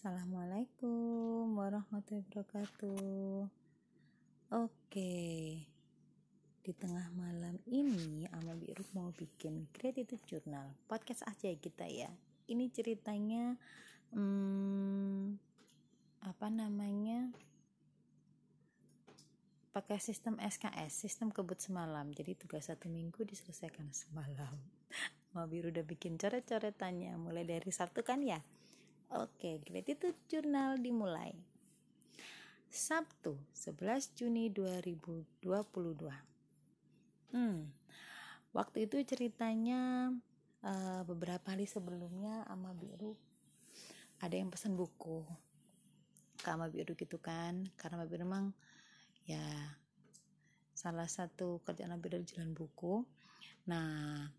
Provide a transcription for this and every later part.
Assalamualaikum warahmatullahi wabarakatuh. Oke, di tengah malam ini Ama Biru mau bikin gratitude journal podcast aja kita ya. Ini ceritanya hmm, apa namanya? pakai sistem SKS, sistem kebut semalam. Jadi tugas satu minggu diselesaikan semalam. Ama Biru udah bikin coret-coretannya mulai dari Sabtu kan ya Oke, gratitude jurnal dimulai. Sabtu, 11 Juni 2022. Hmm, waktu itu ceritanya uh, beberapa hari sebelumnya ama biru ada yang pesan buku ke ama biru gitu kan karena ama biru memang ya salah satu kerjaan ama biru jalan buku nah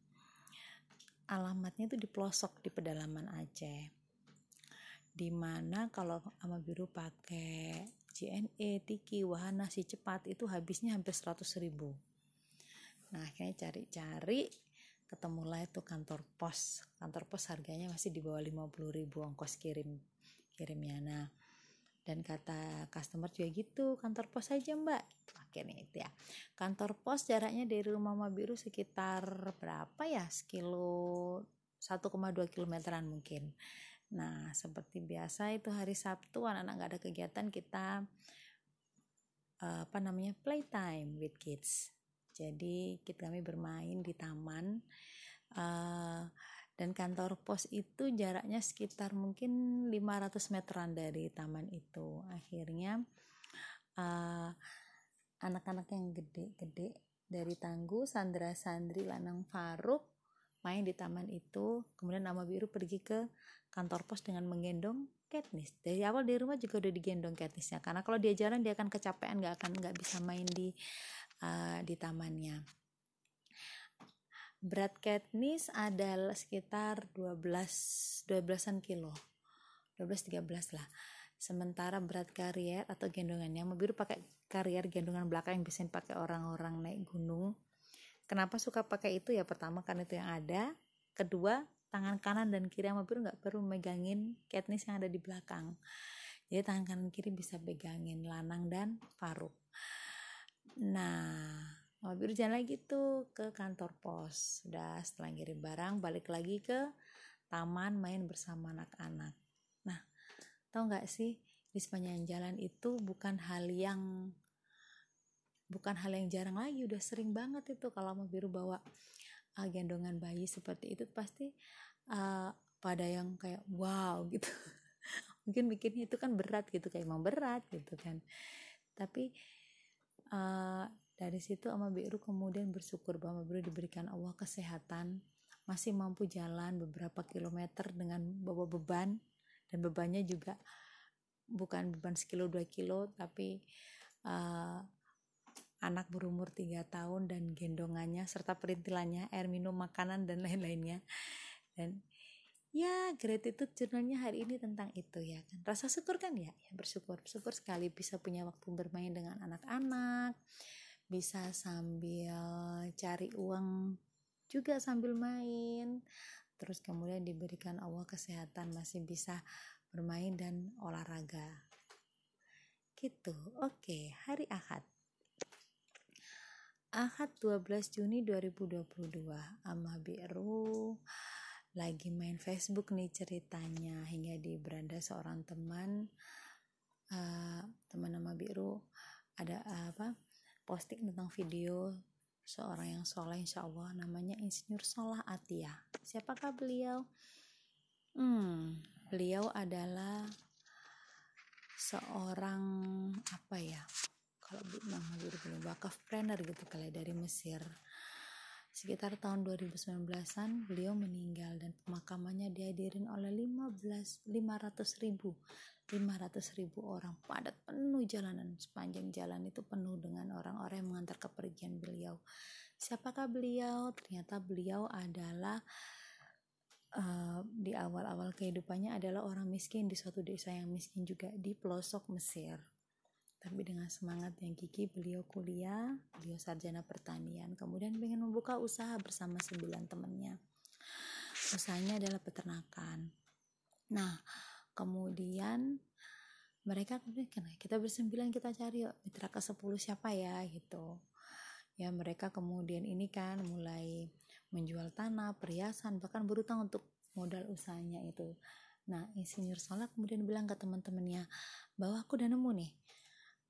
alamatnya itu di pelosok di pedalaman Aceh di mana kalau sama biru pakai JNE, Tiki, Wahana, si cepat itu habisnya hampir 100 ribu. Nah akhirnya cari-cari ketemulah itu kantor pos. Kantor pos harganya masih di bawah 50 ribu ongkos kirim kirimnya. Nah dan kata customer juga gitu kantor pos aja mbak. Akhirnya itu ya. Kantor pos jaraknya dari rumah Mama Biru sekitar berapa ya? Sekilo 1,2 kilometeran mungkin Nah, seperti biasa itu hari Sabtu anak-anak gak ada kegiatan kita uh, apa namanya playtime with kids. Jadi kita kami bermain di taman uh, dan kantor pos itu jaraknya sekitar mungkin 500 meteran dari taman itu. Akhirnya uh, anak-anak yang gede-gede dari Tangguh, Sandra Sandri, Lanang Faruk main di taman itu kemudian nama biru pergi ke kantor pos dengan menggendong Katniss. Dari awal di rumah juga udah digendong Katnissnya karena kalau dia jalan dia akan kecapean nggak akan nggak bisa main di uh, di tamannya. Berat Katniss adalah sekitar 12 12an kilo. 12 13 lah. Sementara berat karier atau gendongannya mobil biru pakai karier gendongan belakang yang bisa dipakai orang-orang naik gunung Kenapa suka pakai itu ya? Pertama karena itu yang ada. Kedua, tangan kanan dan kiri sama biru nggak perlu megangin Katniss yang ada di belakang. Jadi tangan kanan kiri bisa pegangin Lanang dan Faruk. Nah, sama biru jalan lagi tuh ke kantor pos. Udah setelah ngirim barang, balik lagi ke taman main bersama anak-anak. Nah, tau nggak sih di sepanjang jalan itu bukan hal yang bukan hal yang jarang lagi udah sering banget itu kalau mau biru bawa uh, gendongan bayi seperti itu pasti uh, pada yang kayak wow gitu. Mungkin mikirnya itu kan berat gitu kayak emang berat gitu kan. Tapi uh, dari situ ama biru kemudian bersyukur bahwa biru diberikan Allah kesehatan masih mampu jalan beberapa kilometer dengan bawa beban dan bebannya juga bukan beban sekilo dua kilo tapi uh, anak berumur 3 tahun dan gendongannya serta perintilannya, air minum, makanan dan lain-lainnya. Dan ya gratitude jurnalnya hari ini tentang itu ya kan. Rasa syukur kan ya, ya bersyukur, bersyukur sekali bisa punya waktu bermain dengan anak-anak, bisa sambil cari uang juga sambil main. Terus kemudian diberikan Allah kesehatan masih bisa bermain dan olahraga. Gitu. Oke, hari Ahad. Ahad 12 Juni 2022 Ama Biru lagi main Facebook nih ceritanya hingga di beranda seorang teman uh, teman nama Biru ada uh, apa posting tentang video seorang yang soleh insya Allah namanya Insinyur Solah Atia. Siapakah beliau? Hmm beliau adalah seorang apa ya kalau nama guru belum wakaf planner gitu kali ya, dari Mesir. Sekitar tahun 2019an beliau meninggal dan pemakamannya dihadirin oleh 15 500 ribu. 500 ribu orang padat penuh jalanan. Sepanjang jalan itu penuh dengan orang-orang yang mengantar kepergian beliau. Siapakah beliau? Ternyata beliau adalah uh, di awal-awal kehidupannya adalah orang miskin di suatu desa yang miskin juga di pelosok Mesir tapi dengan semangat yang gigih beliau kuliah, beliau sarjana pertanian, kemudian ingin membuka usaha bersama sembilan temannya. Usahanya adalah peternakan. Nah, kemudian mereka kemudian kita bersembilan kita cari yuk mitra ke 10 siapa ya? Gitu. Ya mereka kemudian ini kan mulai menjual tanah perhiasan bahkan berutang untuk modal usahanya itu. Nah insinyur Salah kemudian bilang ke teman-temannya bahwa aku udah nemu nih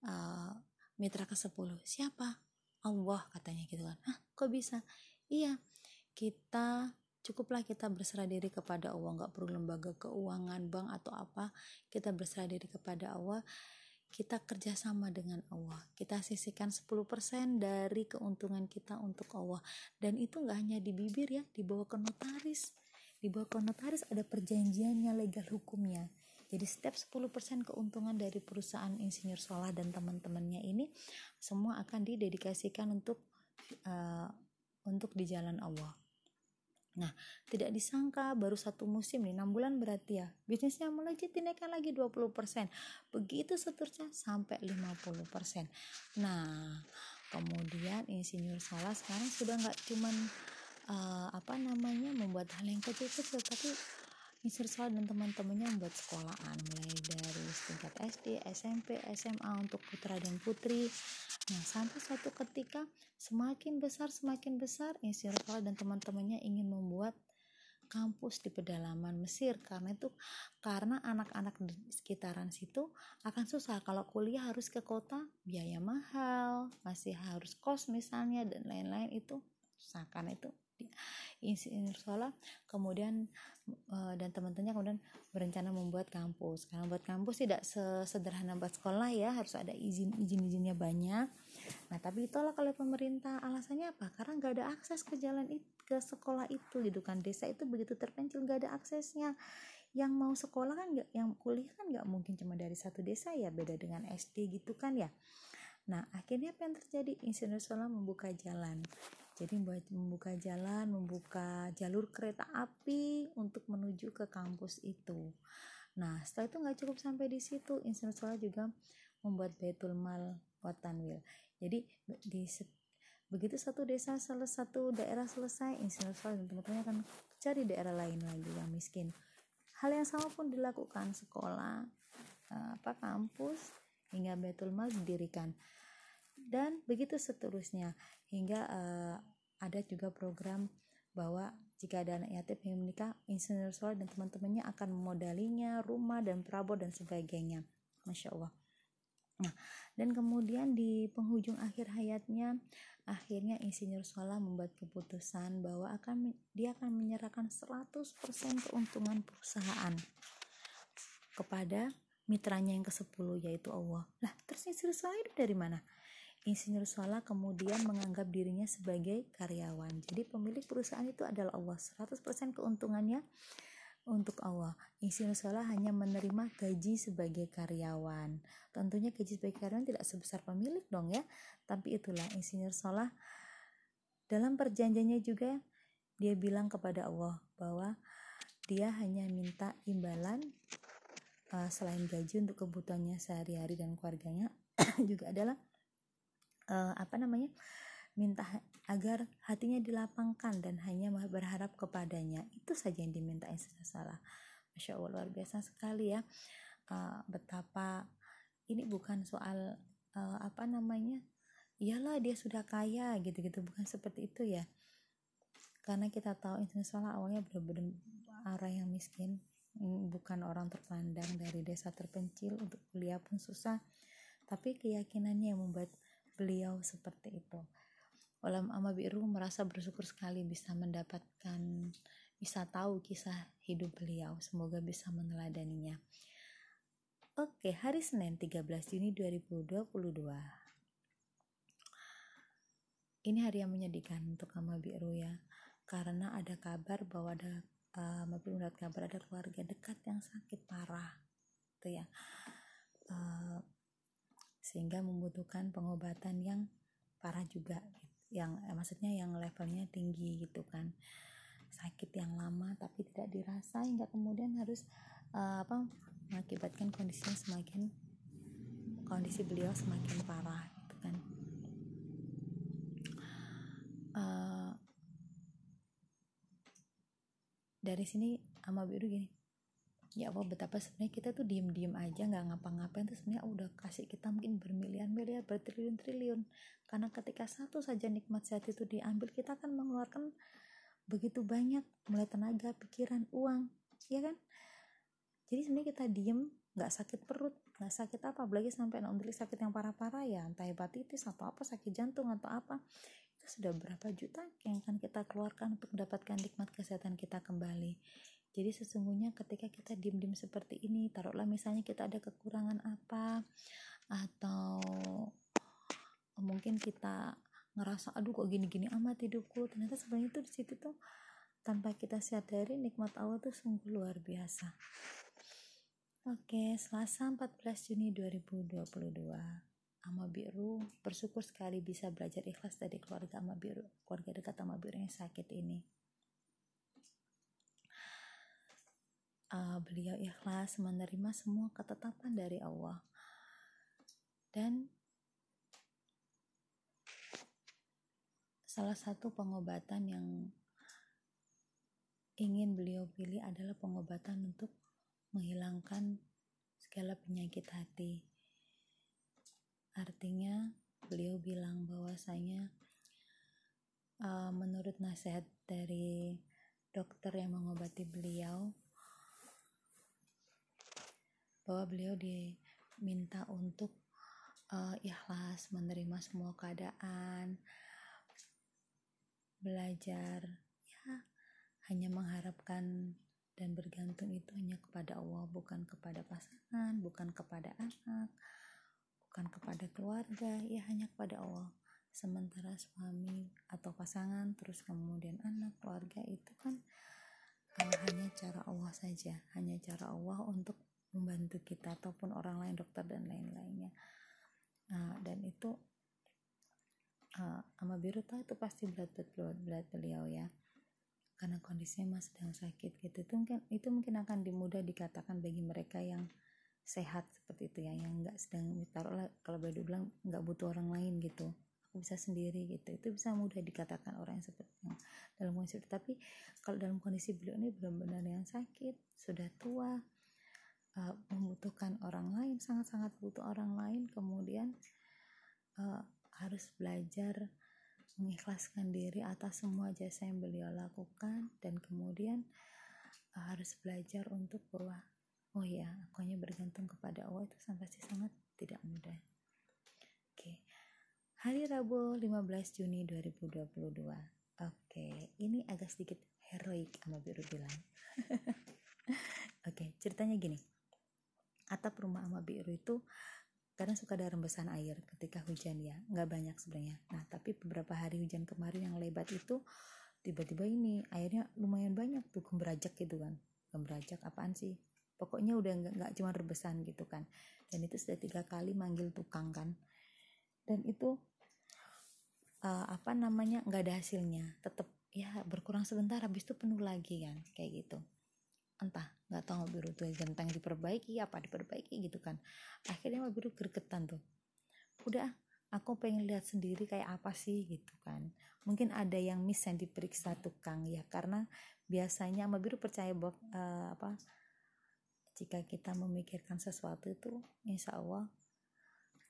uh, mitra ke 10 siapa? Allah katanya gitu kan. Hah, kok bisa? Iya kita cukuplah kita berserah diri kepada Allah. Nggak perlu lembaga keuangan bank atau apa. Kita berserah diri kepada Allah. Kita kerjasama dengan Allah. Kita sisihkan 10% dari keuntungan kita untuk Allah. Dan itu nggak hanya di bibir ya dibawa ke notaris. Dibawa ke notaris ada perjanjiannya legal hukumnya jadi setiap 10% keuntungan dari perusahaan insinyur Solah dan teman-temannya ini semua akan didedikasikan untuk uh, untuk di jalan Allah Nah, tidak disangka baru satu musim nih, 6 bulan berarti ya. Bisnisnya melejit dinaikkan lagi 20%. Begitu seterusnya sampai 50%. Nah, kemudian insinyur salah sekarang sudah nggak cuman uh, apa namanya membuat hal yang kecil-kecil tapi Mr. Salah dan teman-temannya membuat sekolahan mulai dari tingkat SD, SMP, SMA untuk putra dan putri. Nah, sampai suatu ketika semakin besar semakin besar Mr. Salah dan teman-temannya ingin membuat kampus di pedalaman Mesir karena itu karena anak-anak di sekitaran situ akan susah kalau kuliah harus ke kota biaya mahal masih harus kos misalnya dan lain-lain itu susah karena itu insinyur Sola kemudian uh, dan teman-temannya kemudian berencana membuat kampus. Karena membuat kampus tidak sesederhana buat sekolah ya harus ada izin izin izinnya banyak. Nah tapi ditolak oleh pemerintah. Alasannya apa? Karena nggak ada akses ke jalan itu ke sekolah itu gitu kan. Desa itu begitu terpencil nggak ada aksesnya. Yang mau sekolah kan gak, yang kuliah kan nggak mungkin cuma dari satu desa ya beda dengan SD gitu kan ya. Nah akhirnya apa yang terjadi? Insinyur Sola membuka jalan jadi buat membuka jalan membuka jalur kereta api untuk menuju ke kampus itu. Nah setelah itu nggak cukup sampai di situ insinyur Solah juga membuat betul mal watanwil. Jadi di begitu satu desa salah satu daerah selesai insinyur Solah dan teman-temannya akan cari daerah lain lagi yang miskin. Hal yang sama pun dilakukan sekolah eh, apa kampus hingga betul mal didirikan dan begitu seterusnya hingga uh, ada juga program bahwa jika ada anak yatim yang menikah, insinyur solar dan teman-temannya akan memodalinya rumah dan perabot dan sebagainya. Masya Allah. Nah, dan kemudian di penghujung akhir hayatnya, akhirnya insinyur Sola membuat keputusan bahwa akan dia akan menyerahkan 100% keuntungan perusahaan kepada mitranya yang ke-10 yaitu Allah. Lah, terus insinyur itu dari mana? Insinyur Sola kemudian menganggap dirinya sebagai karyawan. Jadi pemilik perusahaan itu adalah Allah. 100% keuntungannya untuk Allah. Insinyur Sola hanya menerima gaji sebagai karyawan. Tentunya gaji sebagai karyawan tidak sebesar pemilik dong ya. Tapi itulah Insinyur Sola dalam perjanjiannya juga dia bilang kepada Allah bahwa dia hanya minta imbalan uh, selain gaji untuk kebutuhannya sehari-hari dan keluarganya juga adalah uh, apa namanya minta agar hatinya dilapangkan dan hanya berharap kepadanya. Itu saja yang diminta salah masya allah luar biasa sekali ya. Uh, betapa ini bukan soal uh, apa namanya iyalah dia sudah kaya gitu-gitu bukan seperti itu ya. Karena kita tahu salah awalnya benar-benar arah yang miskin bukan orang terpandang dari desa terpencil untuk kuliah pun susah. Tapi keyakinannya yang membuat beliau seperti itu. Ulam Ama Biru merasa bersyukur sekali bisa mendapatkan bisa tahu kisah hidup beliau. Semoga bisa meneladaninya. Oke hari Senin 13 Juni 2022 ini hari yang menyedihkan untuk Ama Biru ya karena ada kabar bahwa ada uh, Biru mendapat kabar ada keluarga dekat yang sakit parah itu ya. Uh, sehingga membutuhkan pengobatan yang parah juga yang eh, maksudnya yang levelnya tinggi gitu kan. Sakit yang lama tapi tidak dirasa hingga kemudian harus uh, apa mengakibatkan kondisinya semakin kondisi beliau semakin parah gitu kan. Uh, dari sini ama biru gini ya Allah betapa sebenarnya kita tuh diem diem aja nggak ngapa-ngapain tuh sebenarnya udah kasih kita mungkin bermiliar-miliar bertriliun-triliun. Karena ketika satu saja nikmat sehat itu diambil kita akan mengeluarkan begitu banyak mulai tenaga pikiran uang ya kan? Jadi sebenarnya kita diem nggak sakit perut nggak sakit apa apalagi sampai nanti sakit yang parah-parah ya entah hepatitis atau apa sakit jantung atau apa itu sudah berapa juta yang akan kita keluarkan untuk mendapatkan nikmat kesehatan kita kembali jadi sesungguhnya ketika kita diem-diem seperti ini, taruhlah misalnya kita ada kekurangan apa atau mungkin kita ngerasa aduh kok gini-gini amat hidupku. Ternyata sebenarnya itu di situ tuh tanpa kita sadari nikmat Allah tuh sungguh luar biasa. Oke Selasa 14 Juni 2022 Ama Biru bersyukur sekali bisa belajar ikhlas dari keluarga Ama Biru keluarga dekat Ama Biru yang sakit ini uh, beliau ikhlas menerima semua ketetapan dari Allah dan salah satu pengobatan yang ingin beliau pilih adalah pengobatan untuk menghilangkan segala penyakit hati. Artinya, beliau bilang bahwasanya uh, menurut nasihat dari dokter yang mengobati beliau, bahwa beliau diminta untuk uh, ikhlas menerima semua keadaan belajar ya hanya mengharapkan dan bergantung itu hanya kepada Allah bukan kepada pasangan bukan kepada anak bukan kepada keluarga ya hanya kepada Allah. Sementara suami atau pasangan terus kemudian anak keluarga itu kan uh, hanya cara Allah saja hanya cara Allah untuk membantu kita ataupun orang lain dokter dan lain-lainnya. Nah, dan itu uh, ama biru tahu itu pasti berat berat berat beliau ya. Karena kondisinya masih sedang sakit gitu. Itu mungkin itu mungkin akan dimudah dikatakan bagi mereka yang sehat seperti itu ya yang nggak sedang taruhlah kalau boleh dibilang nggak butuh orang lain gitu. Aku bisa sendiri gitu. Itu bisa mudah dikatakan orang yang seperti yang dalam kondisi tapi kalau dalam kondisi beliau ini benar-benar yang sakit sudah tua uh, membutuhkan orang lain sangat-sangat butuh orang lain kemudian uh, harus belajar mengikhlaskan diri atas semua jasa yang beliau lakukan dan kemudian uh, harus belajar untuk bahwa oh ya aku hanya bergantung kepada Allah itu sampai sih sangat tidak mudah oke okay. hari Rabu 15 Juni 2022 oke okay. ini agak sedikit heroik sama biru bilang oke okay, ceritanya gini atap rumah ama biru itu kadang suka ada rembesan air ketika hujan ya. Nggak banyak sebenarnya. Nah tapi beberapa hari hujan kemarin yang lebat itu tiba-tiba ini airnya lumayan banyak tuh gemberajak gitu kan. Gemberajak apaan sih? Pokoknya udah nggak cuma rebesan gitu kan. Dan itu sudah tiga kali manggil tukang kan. Dan itu uh, apa namanya nggak ada hasilnya. Tetap ya berkurang sebentar habis itu penuh lagi kan kayak gitu entah nggak tahu mobil tuh genteng diperbaiki apa diperbaiki gitu kan. Akhirnya biru gregetan tuh. Udah aku pengen lihat sendiri kayak apa sih? gitu kan. Mungkin ada yang miss yang diperiksa tukang ya karena biasanya mobil biru percaya bahwa uh, apa jika kita memikirkan sesuatu itu insya Allah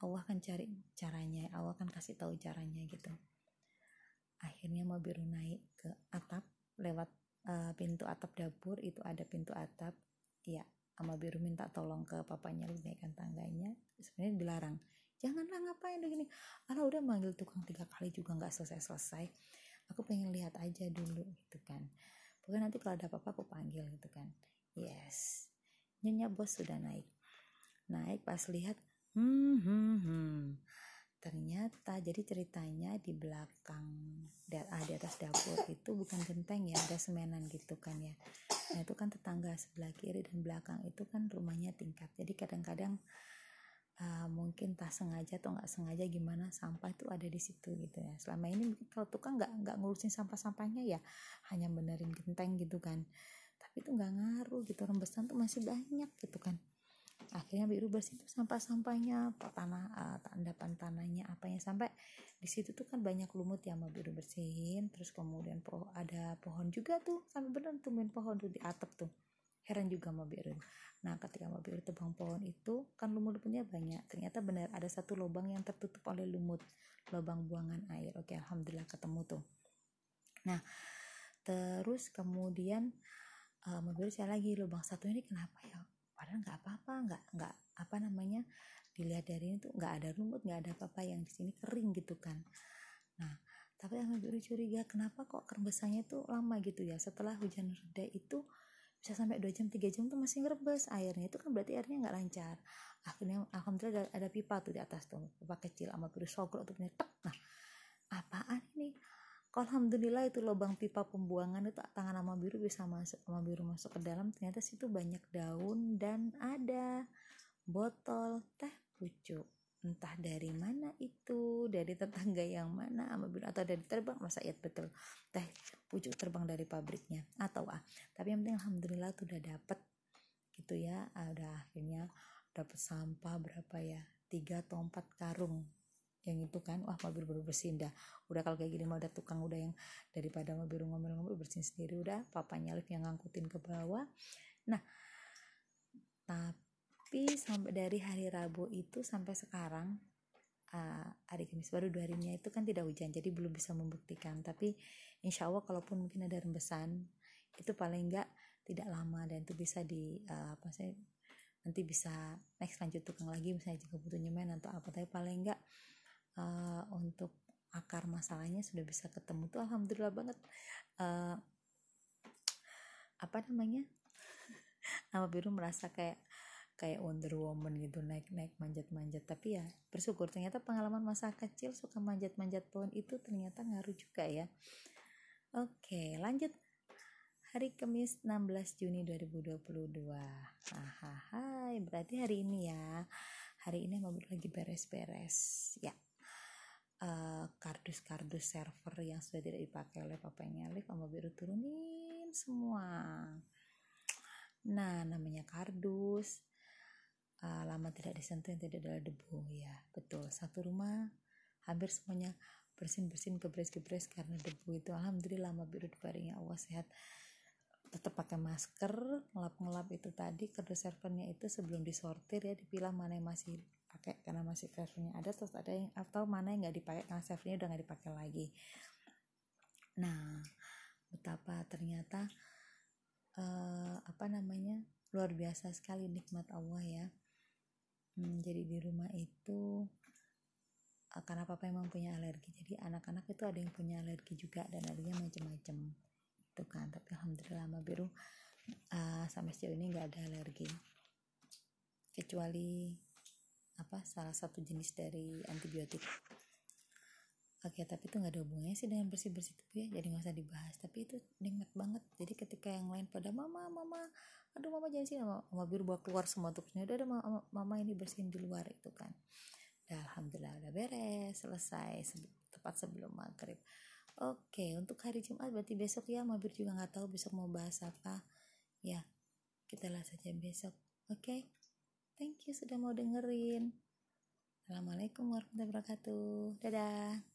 Allah akan cari caranya Allah akan kasih tahu caranya gitu. Akhirnya mobil biru naik ke atap lewat uh, pintu atap dapur itu ada pintu atap. Ya sama biru minta tolong ke papanya naikkan tangganya. Sebenarnya dilarang. Janganlah ngapain begini Alah udah manggil tukang tiga kali juga nggak selesai selesai aku pengen lihat aja dulu gitu kan. Pokoknya nanti kalau ada apa-apa aku panggil gitu kan. Yes. Nyonya bos sudah naik. Naik pas lihat hmm hmm hmm ternyata jadi ceritanya di belakang ah, di atas dapur itu bukan genteng ya ada semenan gitu kan ya. Nah itu kan tetangga sebelah kiri dan belakang itu kan rumahnya tingkat. Jadi kadang-kadang uh, mungkin tak sengaja atau nggak sengaja gimana sampah itu ada di situ gitu ya. Selama ini kalau tukang nggak nggak ngurusin sampah-sampahnya ya hanya benerin genteng gitu kan. Tapi itu nggak ngaruh gitu rembesan tuh masih banyak gitu kan akhirnya biru bersih itu sampah-sampahnya tanah uh, endapan tanahnya apanya. Sampai di situ tuh kan banyak lumut yang mau biru bersihin terus kemudian po ada pohon juga tuh sampai bener tumbuhin pohon tuh di atap tuh. Heran juga mau biru nah ketika mau biru tebang pohon itu kan lumut-lumutnya banyak. Ternyata benar ada satu lubang yang tertutup oleh lumut lubang buangan air. Oke alhamdulillah ketemu tuh. Nah terus kemudian uh, mau biru saya lagi lubang satu ini kenapa ya padahal nggak apa-apa nggak nggak apa namanya dilihat dari ini tuh nggak ada lumut nggak ada apa-apa yang di sini kering gitu kan. Nah tapi yang biru curiga kenapa kok kerembesannya tuh lama gitu ya? Setelah hujan reda itu bisa sampai 2 jam 3 jam tuh masih ngerebes airnya. Itu kan berarti airnya nggak lancar. Akhirnya alhamdulillah ada, ada pipa tuh di atas tuh pipa kecil sama biru sogro tuh punya tek. Nah apaan ini alhamdulillah itu lubang pipa pembuangan itu tangan sama biru bisa masuk sama biru masuk ke dalam. Ternyata situ banyak daun dan ada botol teh pucuk. Entah dari mana itu dari tetangga yang mana biru atau dari terbang masa iya betul teh pucuk terbang dari pabriknya atau ah. Tapi yang penting alhamdulillah tuh udah dapet gitu ya. Udah akhirnya dapat sampah berapa ya tiga atau empat karung yang itu kan wah mobil baru bersihin dah udah kalau kayak gini mau ada tukang udah yang daripada mobil ngomel-ngomel bersihin sendiri udah papanya lift yang ngangkutin ke bawah. Nah tapi tapi sampai dari hari Rabu itu sampai sekarang uh, hari Kamis baru dua harinya itu kan tidak hujan jadi belum bisa membuktikan. Tapi insya Allah kalaupun mungkin ada rembesan itu paling enggak tidak lama dan itu bisa di uh, apa sih nanti bisa next lanjut tukang lagi misalnya jika butuh nyemen atau apa tapi paling enggak uh, untuk akar masalahnya sudah bisa ketemu tuh alhamdulillah banget. Uh, apa namanya? Nama biru merasa kayak kayak Wonder Woman gitu naik-naik manjat-manjat. Tapi ya bersyukur ternyata pengalaman masa kecil suka manjat-manjat pohon itu ternyata ngaruh juga ya. Oke lanjut. Hari Kamis 16 Juni 2022 hahaha berarti hari ini ya. Hari ini mau lagi beres-beres. Ya uh, kardus-kardus server yang sudah tidak dipakai oleh papanya Liv sama biru turunin semua. Nah namanya kardus. Uh, lama tidak disentuh yang tidak ada debu. Ya betul. Satu rumah hampir semuanya bersin bersin kebres kebres karena debu itu. Alhamdulillah lama biru dibaringnya Allah sehat tetap pakai masker ngelap ngelap itu tadi kerdus servernya itu sebelum disortir ya dipilah mana yang masih pakai karena masih servernya ada terus ada yang atau mana yang nggak dipakai karena servernya udah nggak dipakai lagi. Nah betapa ternyata uh, apa namanya luar biasa sekali nikmat Allah ya. Hmm, jadi di rumah itu eh, karena papa emang punya alergi jadi anak-anak itu ada yang punya alergi juga dan adanya macam-macam itu kan. Tapi alhamdulillah sama biru uh, sampai sejauh ini nggak ada alergi. Kecuali apa salah satu jenis dari antibiotik. Oke, tapi itu nggak ada hubungannya sih dengan bersih-bersih tubuh ya, jadi nggak usah dibahas. Tapi itu nikmat banget. Jadi ketika yang lain pada mama, mama, aduh mama jangan sini. Mama, biru bawa keluar semua tugasnya udah ada mama, mama ini bersihin di luar itu kan. Alhamdulillah udah beres selesai tepat sebelum maghrib oke untuk hari Jumat berarti besok ya mama biru juga nggak tahu besok mau bahas apa. Ya kita lihat saja besok. Oke thank you sudah mau dengerin. Assalamualaikum warahmatullahi wabarakatuh. Dadah